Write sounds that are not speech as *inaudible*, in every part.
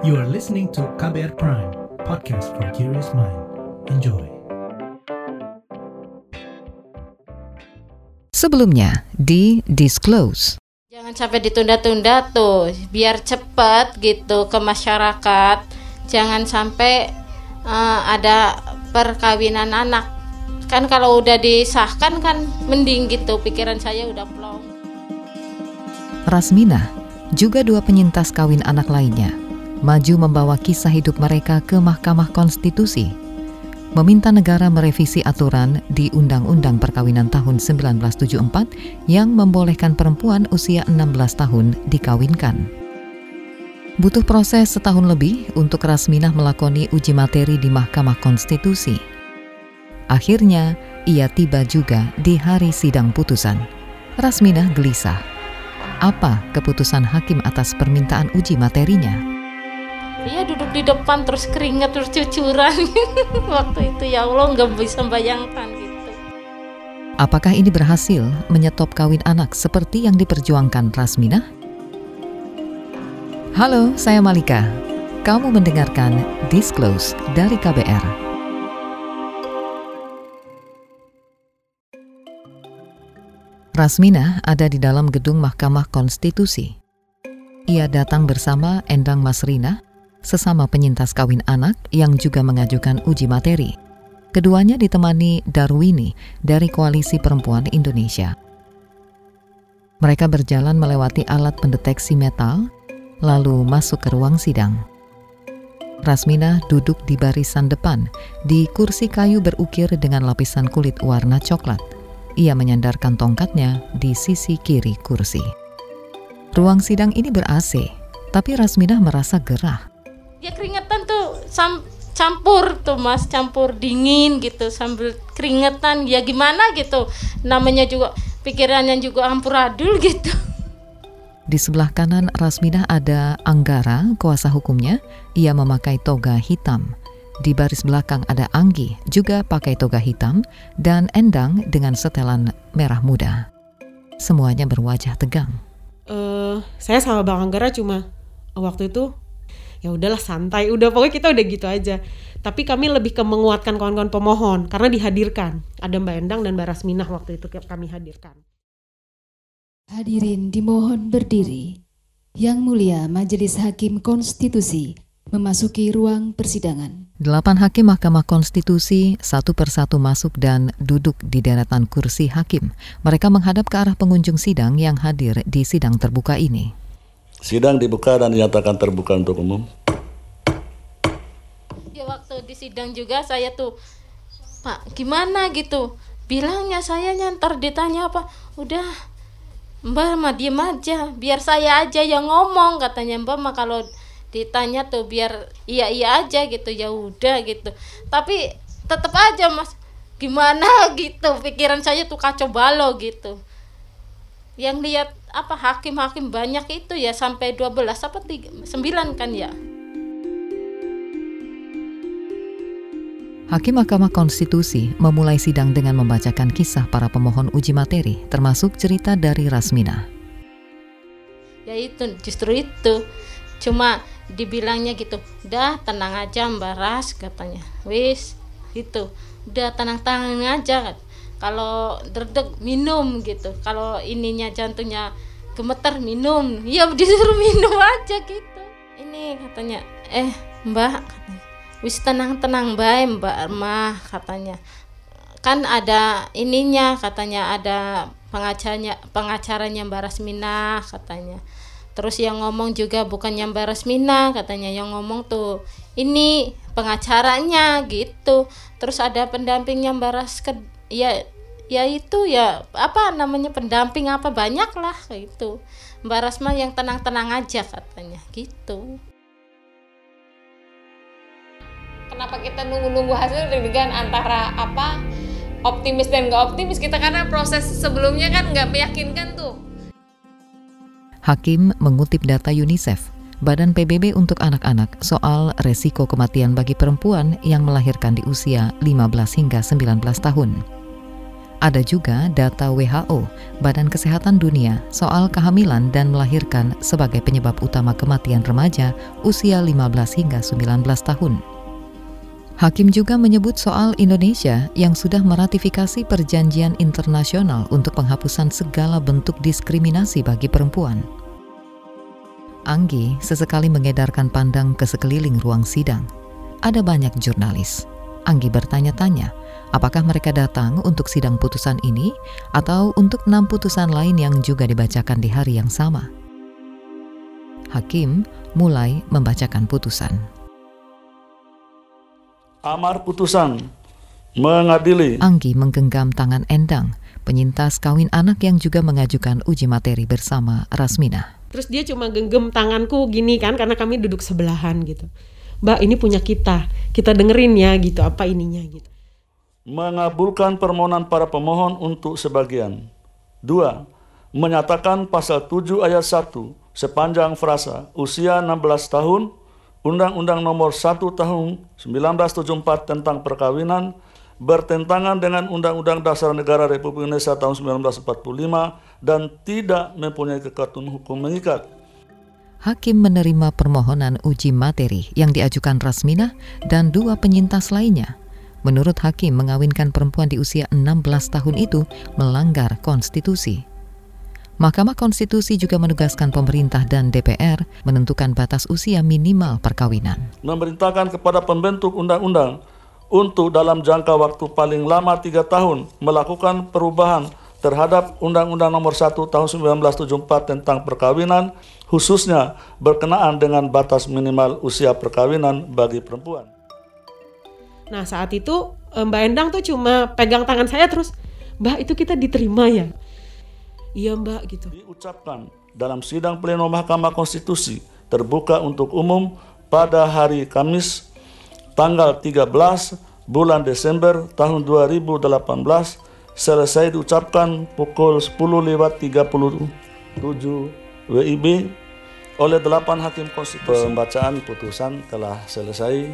You are listening to KBR Prime, podcast for curious mind. Enjoy. Sebelumnya di Disclose. Jangan sampai ditunda-tunda tuh, biar cepat gitu ke masyarakat. Jangan sampai uh, ada perkawinan anak. Kan kalau udah disahkan kan mending gitu, pikiran saya udah plong. Rasmina, juga dua penyintas kawin anak lainnya, maju membawa kisah hidup mereka ke Mahkamah Konstitusi meminta negara merevisi aturan di Undang-Undang Perkawinan tahun 1974 yang membolehkan perempuan usia 16 tahun dikawinkan. Butuh proses setahun lebih untuk Rasminah melakoni uji materi di Mahkamah Konstitusi. Akhirnya, ia tiba juga di hari sidang putusan. Rasminah gelisah. Apa keputusan hakim atas permintaan uji materinya? Iya duduk di depan terus keringat terus cucuran *laughs* waktu itu ya Allah nggak bisa bayangkan gitu. Apakah ini berhasil menyetop kawin anak seperti yang diperjuangkan Rasmina? Halo, saya Malika. Kamu mendengarkan Disclose dari KBR. Rasmina ada di dalam gedung Mahkamah Konstitusi. Ia datang bersama Endang Masrina, sesama penyintas kawin anak yang juga mengajukan uji materi. Keduanya ditemani Darwini dari Koalisi Perempuan Indonesia. Mereka berjalan melewati alat pendeteksi metal, lalu masuk ke ruang sidang. Rasmina duduk di barisan depan, di kursi kayu berukir dengan lapisan kulit warna coklat. Ia menyandarkan tongkatnya di sisi kiri kursi. Ruang sidang ini ber-AC, tapi Rasmina merasa gerah ya keringetan tuh sam campur tuh mas campur dingin gitu sambil keringetan ya gimana gitu namanya juga pikirannya juga ampuradul gitu di sebelah kanan Rasmina ada Anggara, kuasa hukumnya. Ia memakai toga hitam. Di baris belakang ada Anggi, juga pakai toga hitam, dan Endang dengan setelan merah muda. Semuanya berwajah tegang. Uh, saya sama Bang Anggara cuma waktu itu ya udahlah santai udah pokoknya kita udah gitu aja tapi kami lebih ke menguatkan kawan-kawan pemohon karena dihadirkan ada Mbak Endang dan Mbak Rasminah waktu itu kami hadirkan hadirin dimohon berdiri yang mulia Majelis Hakim Konstitusi memasuki ruang persidangan. Delapan hakim Mahkamah Konstitusi satu persatu masuk dan duduk di deretan kursi hakim. Mereka menghadap ke arah pengunjung sidang yang hadir di sidang terbuka ini. Sidang dibuka dan dinyatakan terbuka untuk umum. Ya waktu di sidang juga saya tuh Pak gimana gitu? Bilangnya saya nyantar ditanya apa udah Mbak mah diem aja biar saya aja yang ngomong katanya Mbak mah. Kalau ditanya tuh biar iya iya aja gitu ya udah gitu. Tapi tetap aja mas gimana? *laughs* gitu. Pikiran saya tuh kacau balau gitu yang lihat apa hakim-hakim banyak itu ya sampai 12 apa 3, 9 kan ya. Hakim Mahkamah Konstitusi memulai sidang dengan membacakan kisah para pemohon uji materi, termasuk cerita dari Rasmina. Ya itu, justru itu. Cuma dibilangnya gitu, udah tenang aja Mbak Ras katanya. Wis, itu. Udah tenang-tenang aja kalau derdek minum gitu. Kalau ininya jantungnya gemeter minum. Ya disuruh minum *laughs* aja gitu. Ini katanya eh mbak wis tenang tenang baik mbak mah katanya. Kan ada ininya katanya. Ada pengacaranya pengacaranya mbak Rasmina katanya. Terus yang ngomong juga bukannya mbak Rasmina katanya. Yang ngomong tuh ini pengacaranya gitu. Terus ada pendampingnya mbak Ras ya ya itu ya apa namanya pendamping apa banyak lah kayak itu Mbak Rasma yang tenang-tenang aja katanya gitu. Kenapa kita nunggu-nunggu hasil dengan antara apa optimis dan nggak optimis? Kita karena proses sebelumnya kan nggak meyakinkan tuh. Hakim mengutip data UNICEF Badan PBB untuk anak-anak soal resiko kematian bagi perempuan yang melahirkan di usia 15 hingga 19 tahun. Ada juga data WHO, Badan Kesehatan Dunia, soal kehamilan dan melahirkan sebagai penyebab utama kematian remaja usia 15 hingga 19 tahun. Hakim juga menyebut soal Indonesia yang sudah meratifikasi perjanjian internasional untuk penghapusan segala bentuk diskriminasi bagi perempuan. Anggi sesekali mengedarkan pandang ke sekeliling ruang sidang. Ada banyak jurnalis. Anggi bertanya-tanya, apakah mereka datang untuk sidang putusan ini atau untuk enam putusan lain yang juga dibacakan di hari yang sama. Hakim mulai membacakan putusan. Amar putusan mengadili Anggi menggenggam tangan Endang, penyintas kawin anak yang juga mengajukan uji materi bersama Rasmina. Terus dia cuma genggam tanganku gini kan karena kami duduk sebelahan gitu. Mbak ini punya kita, kita dengerin ya gitu apa ininya gitu. Mengabulkan permohonan para pemohon untuk sebagian. Dua, menyatakan pasal 7 ayat 1 sepanjang frasa usia 16 tahun Undang-Undang Nomor 1 Tahun 1974 tentang perkawinan bertentangan dengan Undang-Undang Dasar Negara Republik Indonesia tahun 1945 dan tidak mempunyai kekuatan hukum mengikat. Hakim menerima permohonan uji materi yang diajukan Rasmina dan dua penyintas lainnya. Menurut Hakim, mengawinkan perempuan di usia 16 tahun itu melanggar konstitusi. Mahkamah Konstitusi juga menugaskan pemerintah dan DPR menentukan batas usia minimal perkawinan. memerintahkan kepada pembentuk undang-undang untuk dalam jangka waktu paling lama tiga tahun melakukan perubahan terhadap Undang-Undang Nomor 1 Tahun 1974 tentang perkawinan, khususnya berkenaan dengan batas minimal usia perkawinan bagi perempuan. Nah saat itu eh, Mbak Endang tuh cuma pegang tangan saya terus Mbak itu kita diterima ya Iya mbak gitu Diucapkan dalam sidang pleno Mahkamah Konstitusi terbuka untuk umum pada hari Kamis tanggal 13 bulan Desember tahun 2018 selesai diucapkan pukul 10 lewat 37 WIB oleh delapan hakim konstitusi. Pembacaan putusan telah selesai.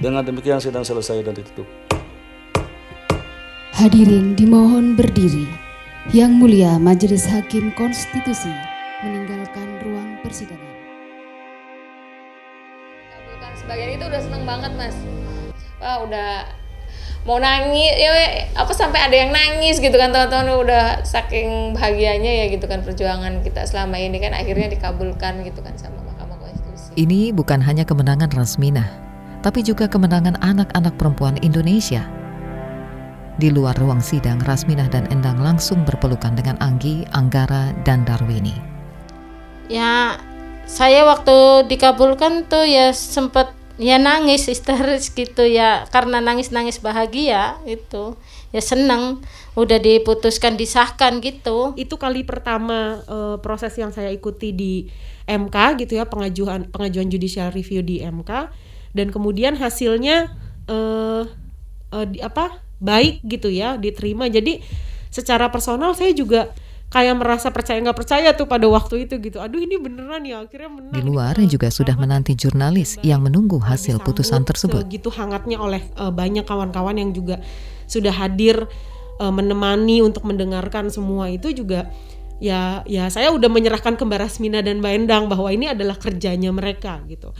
Dengan demikian sidang selesai dan ditutup. Hadirin dimohon berdiri. Yang mulia Majelis Hakim Konstitusi meninggalkan ruang persidangan. kabulkan sebagian itu udah seneng banget mas wah udah mau nangis ya ya, apa sampai ada yang nangis gitu kan teman-teman udah saking bahagianya ya gitu kan perjuangan kita selama ini kan akhirnya dikabulkan gitu kan sama Mahkamah Konstitusi Ini bukan hanya kemenangan Rasmina, tapi juga kemenangan anak-anak perempuan Indonesia. Di luar ruang sidang, Rasminah dan Endang langsung berpelukan dengan Anggi, Anggara, dan Darwini. ya saya waktu dikabulkan tuh ya sempet ya nangis *laughs* histeris gitu ya karena nangis nangis bahagia itu ya seneng udah diputuskan disahkan gitu Itu kali pertama eh, proses yang saya ikuti di MK gitu ya pengajuan pengajuan judicial review di MK dan kemudian hasilnya eh eh, di, apa baik gitu ya diterima jadi secara personal saya juga kayak merasa percaya nggak percaya tuh pada waktu itu gitu aduh ini beneran ya akhirnya menang Di nih, luar beneran. juga sudah menanti jurnalis yang menunggu hasil putusan tersebut. Segitu hangatnya oleh eh, banyak kawan-kawan yang juga sudah hadir eh, menemani untuk mendengarkan semua itu juga ya ya saya udah menyerahkan ke Mbak Rasmina dan Mbak Endang bahwa ini adalah kerjanya mereka gitu.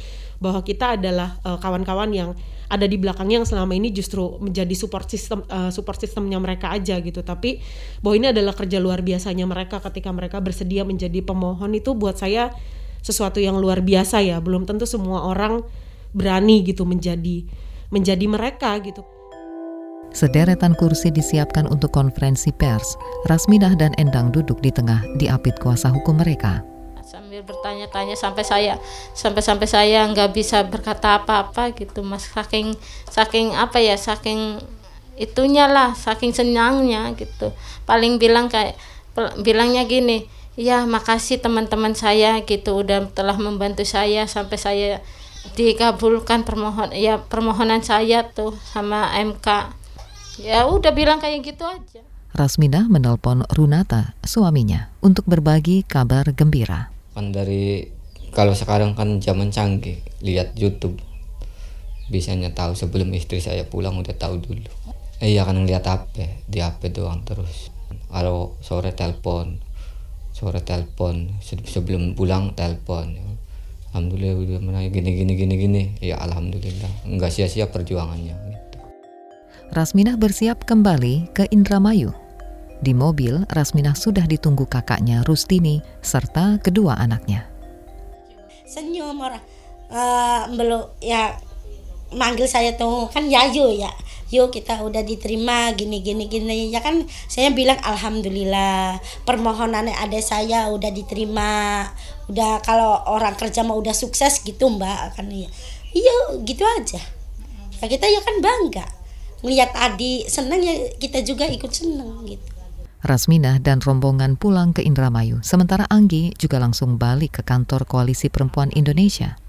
Bahwa kita adalah eh, kawan-kawan yang ada di belakangnya yang selama ini justru menjadi support system eh, support sistemnya mereka aja gitu. Tapi bahwa ini adalah kerja luar biasanya mereka ketika mereka bersedia menjadi pemohon itu buat saya sesuatu yang luar biasa ya. Belum tentu semua orang berani gitu menjadi menjadi mereka gitu. Sederetan kursi disiapkan untuk konferensi pers. Rasminah dan Endang duduk di tengah diapit kuasa hukum mereka. Sambil bertanya-tanya sampai saya sampai sampai saya nggak bisa berkata apa-apa gitu mas. Saking saking apa ya saking itunya lah saking senangnya gitu. Paling bilang kayak bilangnya gini ya makasih teman-teman saya gitu udah telah membantu saya sampai saya dikabulkan permohon ya permohonan saya tuh sama MK ya udah bilang kayak gitu aja. Rasminah menelpon Runata, suaminya, untuk berbagi kabar gembira. Kan dari kalau sekarang kan zaman canggih lihat YouTube bisanya tahu sebelum istri saya pulang udah tahu dulu Eh, iya kan ngeliat HP, di HP doang terus. Kalau sore telepon, sore telepon, Se- sebelum pulang telepon. Alhamdulillah udah menang gini gini gini gini. Ya alhamdulillah, nggak sia-sia perjuangannya. Gitu. Rasminah bersiap kembali ke Indramayu. Di mobil, Rasminah sudah ditunggu kakaknya Rustini serta kedua anaknya. senyum orang. Eh, belum ya manggil saya tuh kan Yayu ya. Yuk kita udah diterima gini gini gini. Ya kan saya bilang alhamdulillah permohonannya ada saya udah diterima. Udah kalau orang kerja mah udah sukses gitu mbak kan iya iya gitu aja. Ya kita ya kan bangga. Ngeliat adik seneng ya kita juga ikut seneng gitu Rasminah dan rombongan pulang ke Indramayu, sementara Anggi juga langsung balik ke kantor Koalisi Perempuan Indonesia.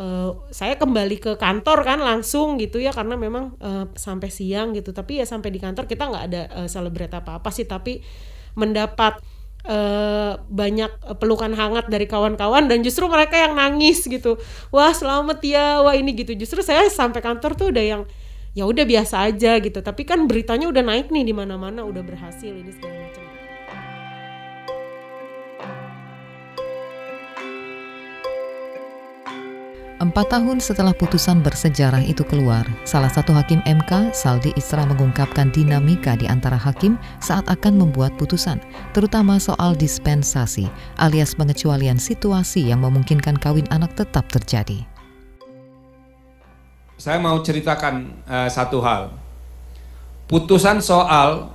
Eh, saya kembali ke kantor kan langsung gitu ya karena memang eh, sampai siang gitu. Tapi ya sampai di kantor kita nggak ada eh, celebrate apa apa sih. Tapi mendapat eh, banyak pelukan hangat dari kawan-kawan dan justru mereka yang nangis gitu. Wah selamat ya wah ini gitu. Justru saya sampai kantor tuh udah yang ya udah biasa aja gitu. Tapi kan beritanya udah naik nih di mana-mana udah berhasil ini segala Empat tahun setelah putusan bersejarah itu keluar, salah satu hakim MK, Saldi Isra mengungkapkan dinamika di antara hakim saat akan membuat putusan, terutama soal dispensasi alias pengecualian situasi yang memungkinkan kawin anak tetap terjadi. saya mau ceritakan eh, satu hal. Putusan soal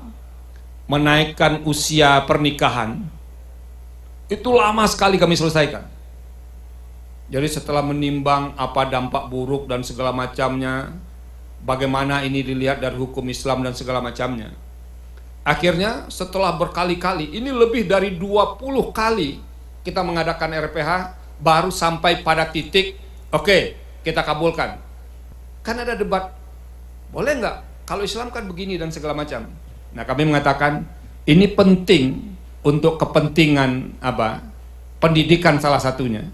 menaikkan usia pernikahan itu lama sekali kami selesaikan. Jadi setelah menimbang apa dampak buruk dan segala macamnya, bagaimana ini dilihat dari hukum Islam dan segala macamnya. Akhirnya setelah berkali-kali, ini lebih dari 20 kali kita mengadakan RPH baru sampai pada titik oke, kita kabulkan. Kan ada debat boleh nggak? Kalau Islam kan begini dan segala macam. Nah kami mengatakan ini penting untuk kepentingan apa? Pendidikan salah satunya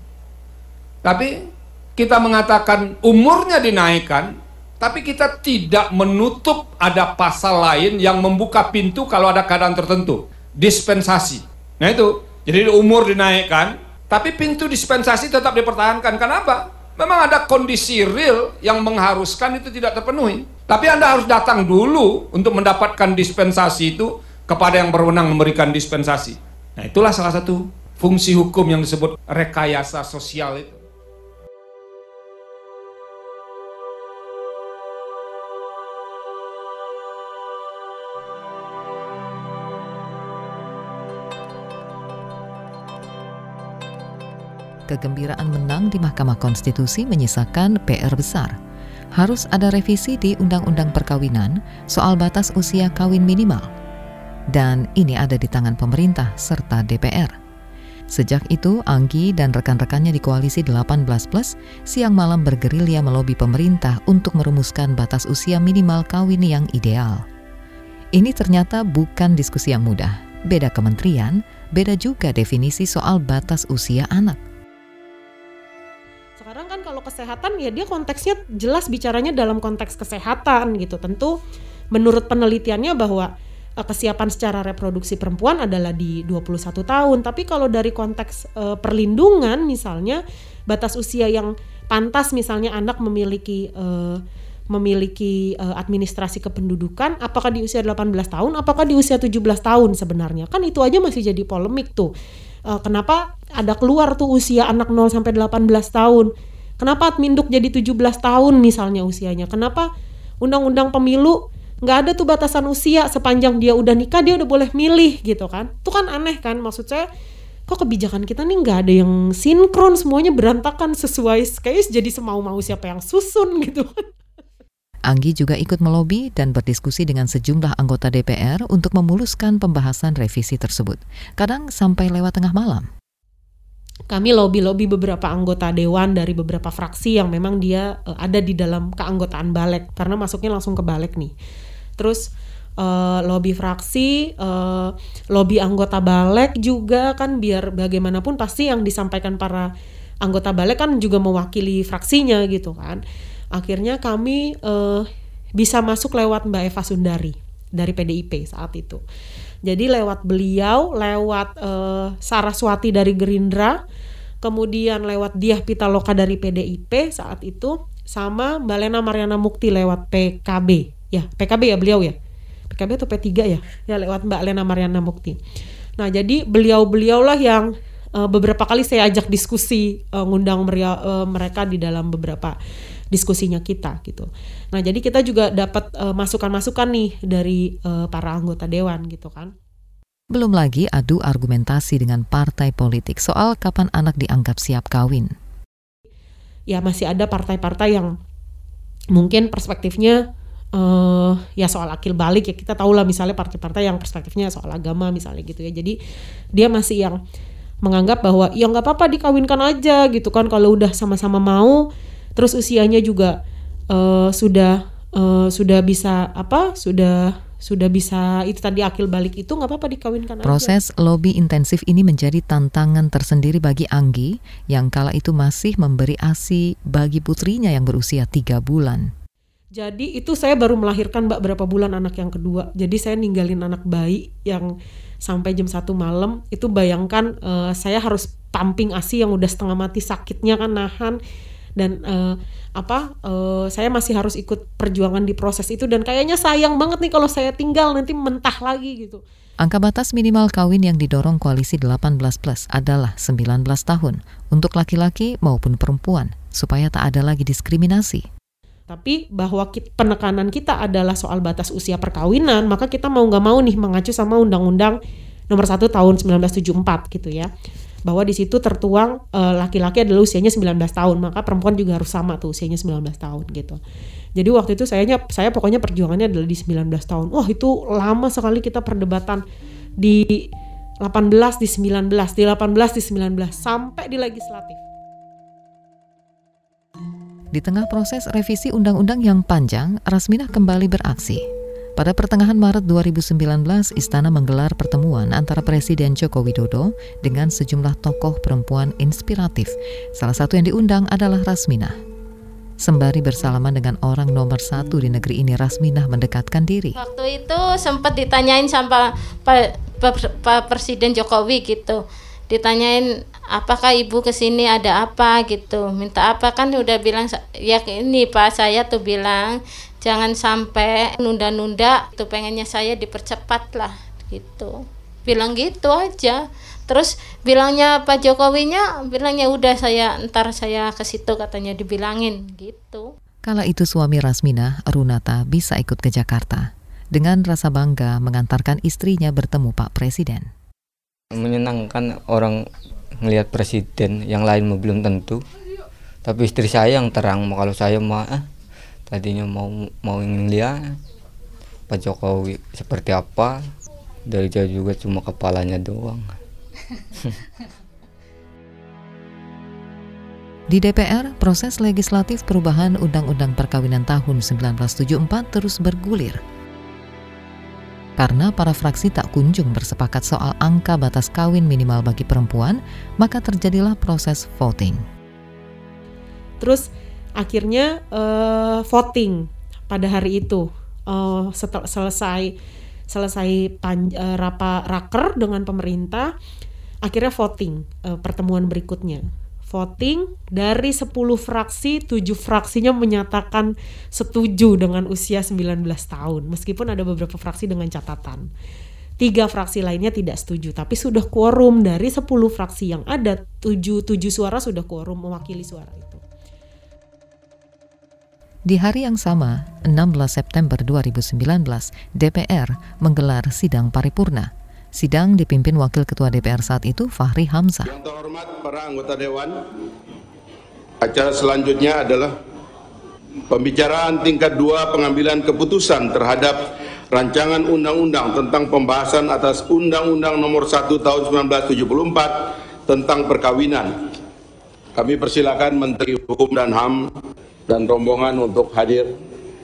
tapi kita mengatakan umurnya dinaikkan tapi kita tidak menutup ada pasal lain yang membuka pintu kalau ada keadaan tertentu dispensasi nah itu jadi umur dinaikkan tapi pintu dispensasi tetap dipertahankan kenapa Memang ada kondisi real yang mengharuskan itu tidak terpenuhi. Tapi Anda harus datang dulu untuk mendapatkan dispensasi itu kepada yang berwenang memberikan dispensasi. Nah, itulah salah satu fungsi hukum yang disebut rekayasa sosial itu. Kegembiraan menang di Mahkamah Konstitusi menyisakan PR besar. Harus ada revisi di Undang-Undang Perkawinan soal batas usia kawin minimal. Dan ini ada di tangan pemerintah serta DPR. Sejak itu, Anggi dan rekan-rekannya di Koalisi 18 Plus siang malam bergerilya melobi pemerintah untuk merumuskan batas usia minimal kawin yang ideal. Ini ternyata bukan diskusi yang mudah. Beda kementerian, beda juga definisi soal batas usia anak. Kesehatan ya dia konteksnya jelas bicaranya dalam konteks kesehatan gitu. Tentu menurut penelitiannya bahwa eh, kesiapan secara reproduksi perempuan adalah di 21 tahun. Tapi kalau dari konteks eh, perlindungan misalnya batas usia yang pantas misalnya anak memiliki eh, memiliki eh, administrasi kependudukan apakah di usia 18 tahun apakah di usia 17 tahun sebenarnya kan itu aja masih jadi polemik tuh Eh, kenapa ada keluar tuh usia anak 0 sampai 18 tahun kenapa adminduk jadi 17 tahun misalnya usianya? Kenapa undang-undang pemilu nggak ada tuh batasan usia sepanjang dia udah nikah dia udah boleh milih gitu kan? Itu kan aneh kan? Maksud saya kok kebijakan kita nih nggak ada yang sinkron? Semuanya berantakan sesuai kayak jadi semau-mau siapa yang susun *laughs* gitu Anggi juga ikut melobi dan berdiskusi dengan sejumlah anggota DPR untuk memuluskan pembahasan revisi tersebut. Kadang sampai lewat tengah malam. Kami lobby-lobby beberapa anggota dewan dari beberapa fraksi yang memang dia eh, ada di dalam keanggotaan balek karena masuknya langsung ke balek nih. Terus eh, lobby fraksi, eh, lobby anggota balek juga kan biar bagaimanapun pasti yang disampaikan para anggota balek kan juga mewakili fraksinya gitu kan. Akhirnya kami eh, bisa masuk lewat Mbak Eva Sundari dari PDIP saat itu. Jadi lewat beliau, lewat uh, Saraswati dari Gerindra, kemudian lewat Diah Pitaloka dari PDIP saat itu, sama Mbak Lena Mariana Mukti lewat PKB. Ya, PKB ya beliau ya. PKB atau P3 ya? Ya lewat Mbak Lena Mariana Mukti. Nah, jadi beliau-beliaulah yang uh, beberapa kali saya ajak diskusi uh, ngundang meria, uh, mereka di dalam beberapa diskusinya kita gitu. Nah, jadi kita juga dapat uh, masukan-masukan nih dari uh, para anggota dewan gitu kan. Belum lagi adu argumentasi dengan partai politik soal kapan anak dianggap siap kawin. Ya masih ada partai-partai yang mungkin perspektifnya uh, ya soal akil balik ya kita tahu lah misalnya partai-partai yang perspektifnya soal agama misalnya gitu ya. Jadi dia masih yang menganggap bahwa ya nggak apa-apa dikawinkan aja gitu kan kalau udah sama-sama mau terus usianya juga uh, sudah uh, sudah bisa apa sudah sudah bisa itu tadi akil balik itu nggak apa-apa dikawinkan Proses aja. lobby intensif ini menjadi tantangan tersendiri bagi Anggi yang kala itu masih memberi ASI bagi putrinya yang berusia tiga bulan. Jadi itu saya baru melahirkan mbak berapa bulan anak yang kedua. Jadi saya ninggalin anak bayi yang sampai jam satu malam itu bayangkan uh, saya harus pumping ASI yang udah setengah mati sakitnya kan nahan dan uh, apa uh, saya masih harus ikut perjuangan di proses itu dan kayaknya sayang banget nih kalau saya tinggal nanti mentah lagi gitu. Angka batas minimal kawin yang didorong koalisi 18 plus adalah 19 tahun untuk laki-laki maupun perempuan supaya tak ada lagi diskriminasi. Tapi bahwa kita, penekanan kita adalah soal batas usia perkawinan, maka kita mau nggak mau nih mengacu sama Undang-Undang Nomor 1 Tahun 1974 gitu ya bahwa di situ tertuang uh, laki-laki adalah usianya 19 tahun, maka perempuan juga harus sama tuh usianya 19 tahun gitu. Jadi waktu itu saya saya pokoknya perjuangannya adalah di 19 tahun. Wah, itu lama sekali kita perdebatan di 18 di 19, di 18 di 19 sampai di legislatif. Di tengah proses revisi undang-undang yang panjang, Rasminah kembali beraksi. Pada pertengahan Maret 2019, Istana menggelar pertemuan antara Presiden Joko Widodo dengan sejumlah tokoh perempuan inspiratif. Salah satu yang diundang adalah Rasmina. Sembari bersalaman dengan orang nomor satu di negeri ini, Rasminah mendekatkan diri. Waktu itu sempat ditanyain sama Pak, Pak, Pak Presiden Jokowi gitu. Ditanyain apakah ibu ke sini ada apa gitu minta apa kan udah bilang ya ini pak saya tuh bilang jangan sampai nunda-nunda tuh pengennya saya dipercepat lah gitu. Bilang gitu aja. Terus bilangnya Pak Jokowinya bilangnya udah saya ntar saya ke situ katanya dibilangin gitu. Kala itu suami Rasmina Runata bisa ikut ke Jakarta. Dengan rasa bangga mengantarkan istrinya bertemu Pak Presiden. Menyenangkan orang melihat presiden yang lain belum tentu. Tapi istri saya yang terang kalau saya mah eh, tadinya mau mau ingin lihat Pak Jokowi seperti apa dari jauh juga cuma kepalanya doang *laughs* Di DPR, proses legislatif perubahan Undang-Undang Perkawinan tahun 1974 terus bergulir. Karena para fraksi tak kunjung bersepakat soal angka batas kawin minimal bagi perempuan, maka terjadilah proses voting. Terus akhirnya uh, voting pada hari itu. Uh, setel, selesai selesai pan, uh, rapa raker dengan pemerintah akhirnya voting uh, pertemuan berikutnya. Voting dari 10 fraksi 7 fraksinya menyatakan setuju dengan usia 19 tahun meskipun ada beberapa fraksi dengan catatan. Tiga fraksi lainnya tidak setuju tapi sudah quorum. Dari 10 fraksi yang ada 7 7 suara sudah quorum mewakili suara itu di hari yang sama, 16 September 2019, DPR menggelar sidang paripurna. Sidang dipimpin Wakil Ketua DPR saat itu, Fahri Hamzah. Yang terhormat para anggota Dewan, acara selanjutnya adalah pembicaraan tingkat dua pengambilan keputusan terhadap rancangan undang-undang tentang pembahasan atas Undang-Undang Nomor 1 Tahun 1974 tentang perkawinan. Kami persilakan Menteri Hukum dan HAM dan rombongan untuk hadir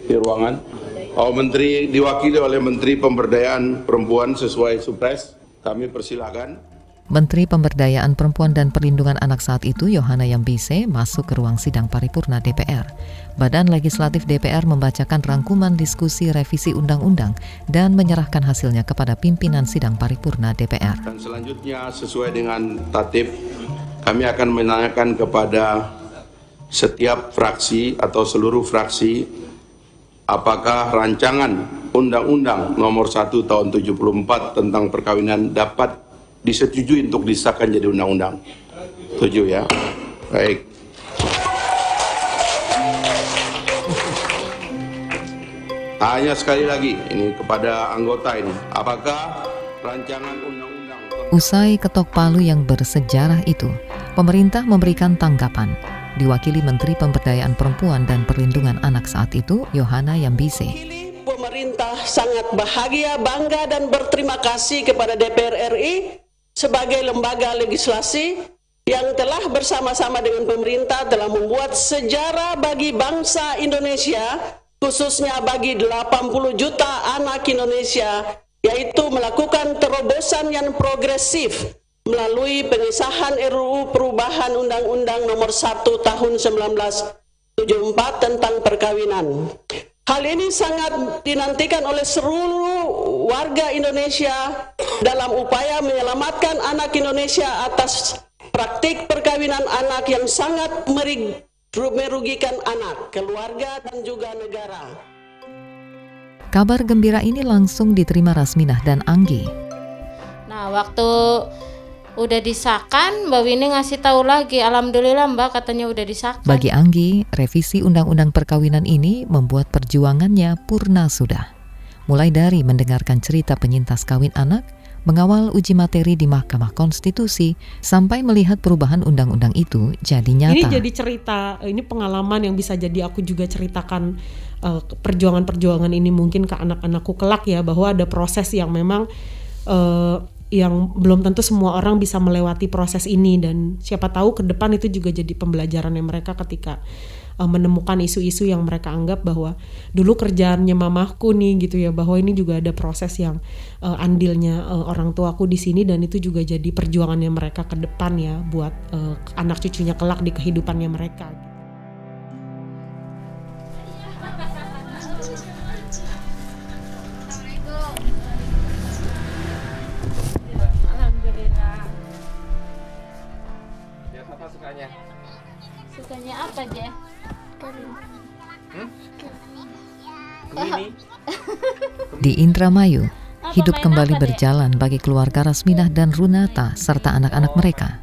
di ruangan. Pak Menteri diwakili oleh Menteri Pemberdayaan Perempuan sesuai Supres. Kami persilakan. Menteri Pemberdayaan Perempuan dan Perlindungan Anak saat itu, Yohana Yambise, masuk ke ruang sidang paripurna DPR. Badan Legislatif DPR membacakan rangkuman diskusi revisi undang-undang dan menyerahkan hasilnya kepada pimpinan sidang paripurna DPR. Dan selanjutnya sesuai dengan tatip, kami akan menanyakan kepada setiap fraksi atau seluruh fraksi apakah rancangan Undang-Undang nomor 1 tahun 74 tentang perkawinan dapat disetujui untuk disahkan jadi undang-undang. Setuju ya? Baik. Tanya sekali lagi ini kepada anggota ini, apakah rancangan undang-undang Usai ketok palu yang bersejarah itu, pemerintah memberikan tanggapan. Diwakili Menteri Pemberdayaan Perempuan dan Perlindungan Anak saat itu, Yohana Yambise. Pemerintah sangat bahagia, bangga, dan berterima kasih kepada DPR RI sebagai lembaga legislasi yang telah bersama-sama dengan pemerintah telah membuat sejarah bagi bangsa Indonesia khususnya bagi 80 juta anak Indonesia yaitu melakukan terobosan yang progresif melalui pengesahan RUU perubahan Undang-Undang nomor 1 tahun 1974 tentang perkawinan. Hal ini sangat dinantikan oleh seluruh warga Indonesia dalam upaya menyelamatkan anak Indonesia atas praktik perkawinan anak yang sangat merugikan anak, keluarga, dan juga negara. Kabar gembira ini langsung diterima Rasminah dan Anggi. Nah, waktu udah disahkan Mbak Winnie ngasih tahu lagi. Alhamdulillah Mbak katanya udah disahkan. Bagi Anggi, revisi Undang-Undang Perkawinan ini membuat perjuangannya purna sudah. Mulai dari mendengarkan cerita penyintas kawin anak Mengawal uji materi di Mahkamah Konstitusi Sampai melihat perubahan undang-undang itu jadi nyata. Ini jadi cerita, ini pengalaman yang bisa jadi aku juga ceritakan uh, Perjuangan-perjuangan ini mungkin ke anak-anakku kelak ya Bahwa ada proses yang memang uh, yang belum tentu semua orang bisa melewati proses ini dan siapa tahu ke depan itu juga jadi pembelajarannya mereka ketika uh, menemukan isu-isu yang mereka anggap bahwa dulu kerjaannya mamahku nih gitu ya bahwa ini juga ada proses yang uh, andilnya uh, orang tuaku di sini dan itu juga jadi perjuangannya mereka ke depan ya buat uh, anak cucunya kelak di kehidupannya mereka. Indramayu, hidup kembali berjalan bagi keluarga Rasminah dan Runata serta anak-anak mereka.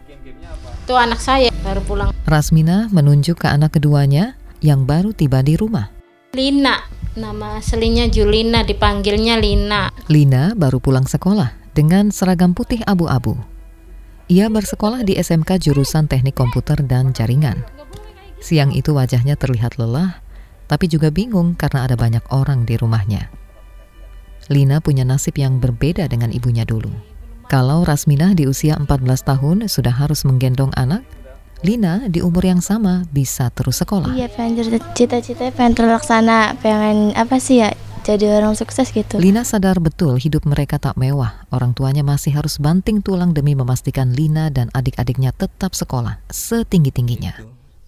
Itu anak saya baru pulang. Rasminah menunjuk ke anak keduanya yang baru tiba di rumah. Lina, nama aslinya Julina, dipanggilnya Lina. Lina baru pulang sekolah dengan seragam putih abu-abu. Ia bersekolah di SMK jurusan Teknik Komputer dan Jaringan. Siang itu wajahnya terlihat lelah, tapi juga bingung karena ada banyak orang di rumahnya. Lina punya nasib yang berbeda dengan ibunya dulu. Kalau Rasminah di usia 14 tahun sudah harus menggendong anak, Lina di umur yang sama bisa terus sekolah. Iya, pengen cita-citanya pengen terlaksana, pengen apa sih ya? Jadi orang sukses gitu. Lina sadar betul hidup mereka tak mewah. Orang tuanya masih harus banting tulang demi memastikan Lina dan adik-adiknya tetap sekolah setinggi-tingginya.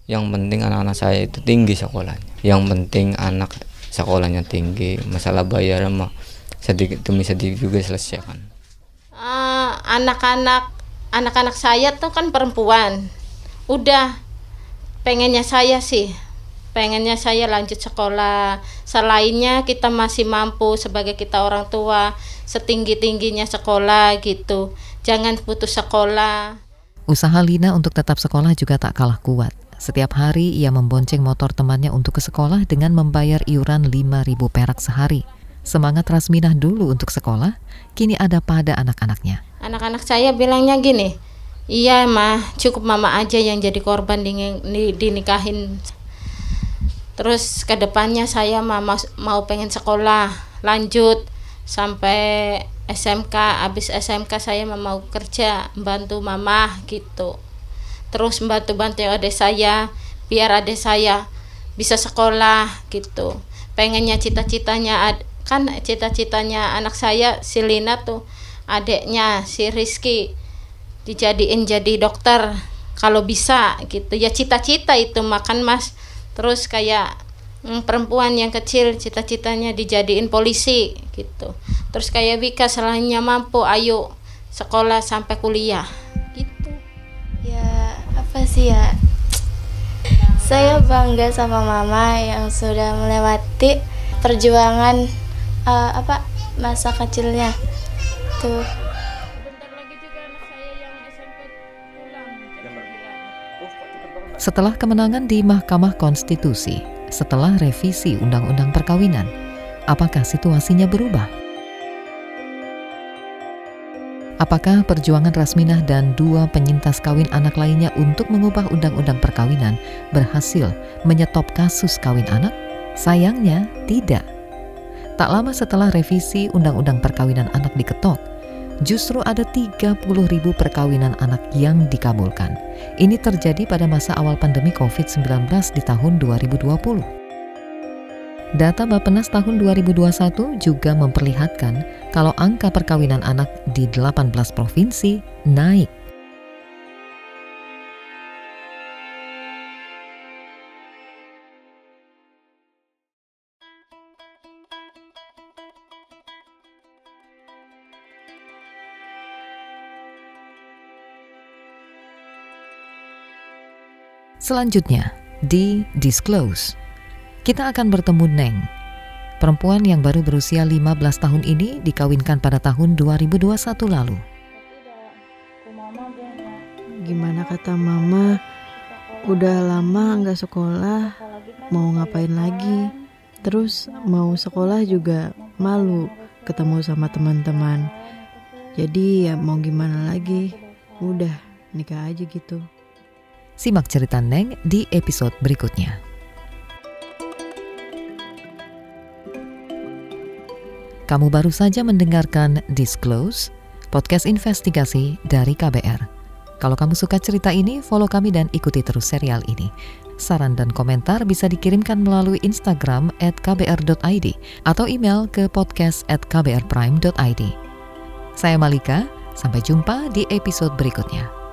Yang penting anak-anak saya itu tinggi sekolahnya. Yang penting anak sekolahnya tinggi. Masalah bayar mah sedikit demi sedikit juga selesaikan. Uh, anak-anak anak-anak saya tuh kan perempuan. Udah pengennya saya sih pengennya saya lanjut sekolah. Selainnya kita masih mampu sebagai kita orang tua setinggi tingginya sekolah gitu. Jangan putus sekolah. Usaha Lina untuk tetap sekolah juga tak kalah kuat. Setiap hari ia membonceng motor temannya untuk ke sekolah dengan membayar iuran 5.000 perak sehari semangat Rasminah dulu untuk sekolah kini ada pada anak-anaknya. Anak-anak saya bilangnya gini iya mah cukup mama aja yang jadi korban dinikahin. Terus ke depannya saya mau mau pengen sekolah lanjut sampai SMK habis SMK saya mau kerja bantu mama gitu. Terus bantu bantu adik saya biar adik saya bisa sekolah gitu. Pengennya cita-citanya kan cita-citanya anak saya si Lina tuh adiknya si Rizky dijadiin jadi dokter. Kalau bisa gitu. Ya cita-cita itu makan mas. Terus kayak mm, perempuan yang kecil cita-citanya dijadiin polisi gitu. Terus kayak Wika selainnya mampu ayo sekolah sampai kuliah gitu. Ya apa sih ya? Saya bangga sama mama yang sudah melewati perjuangan uh, apa masa kecilnya tuh Setelah kemenangan di Mahkamah Konstitusi, setelah revisi Undang-Undang Perkawinan, apakah situasinya berubah? Apakah perjuangan Rasminah dan dua penyintas kawin anak lainnya untuk mengubah undang-undang perkawinan berhasil menyetop kasus kawin anak? Sayangnya, tidak. Tak lama setelah revisi undang-undang perkawinan anak diketok, justru ada 30 ribu perkawinan anak yang dikabulkan. Ini terjadi pada masa awal pandemi COVID-19 di tahun 2020. Data Bappenas tahun 2021 juga memperlihatkan kalau angka perkawinan anak di 18 provinsi naik Selanjutnya, di Disclose, kita akan bertemu Neng, perempuan yang baru berusia 15 tahun ini dikawinkan pada tahun 2021 lalu. Gimana kata mama, udah lama nggak sekolah, mau ngapain lagi? Terus mau sekolah juga malu ketemu sama teman-teman. Jadi ya mau gimana lagi? Udah nikah aja gitu. Simak cerita Neng di episode berikutnya. Kamu baru saja mendengarkan Disclose, podcast investigasi dari KBR. Kalau kamu suka cerita ini, follow kami dan ikuti terus serial ini. Saran dan komentar bisa dikirimkan melalui Instagram at kbr.id atau email ke podcast at kbrprime.id. Saya Malika, sampai jumpa di episode berikutnya.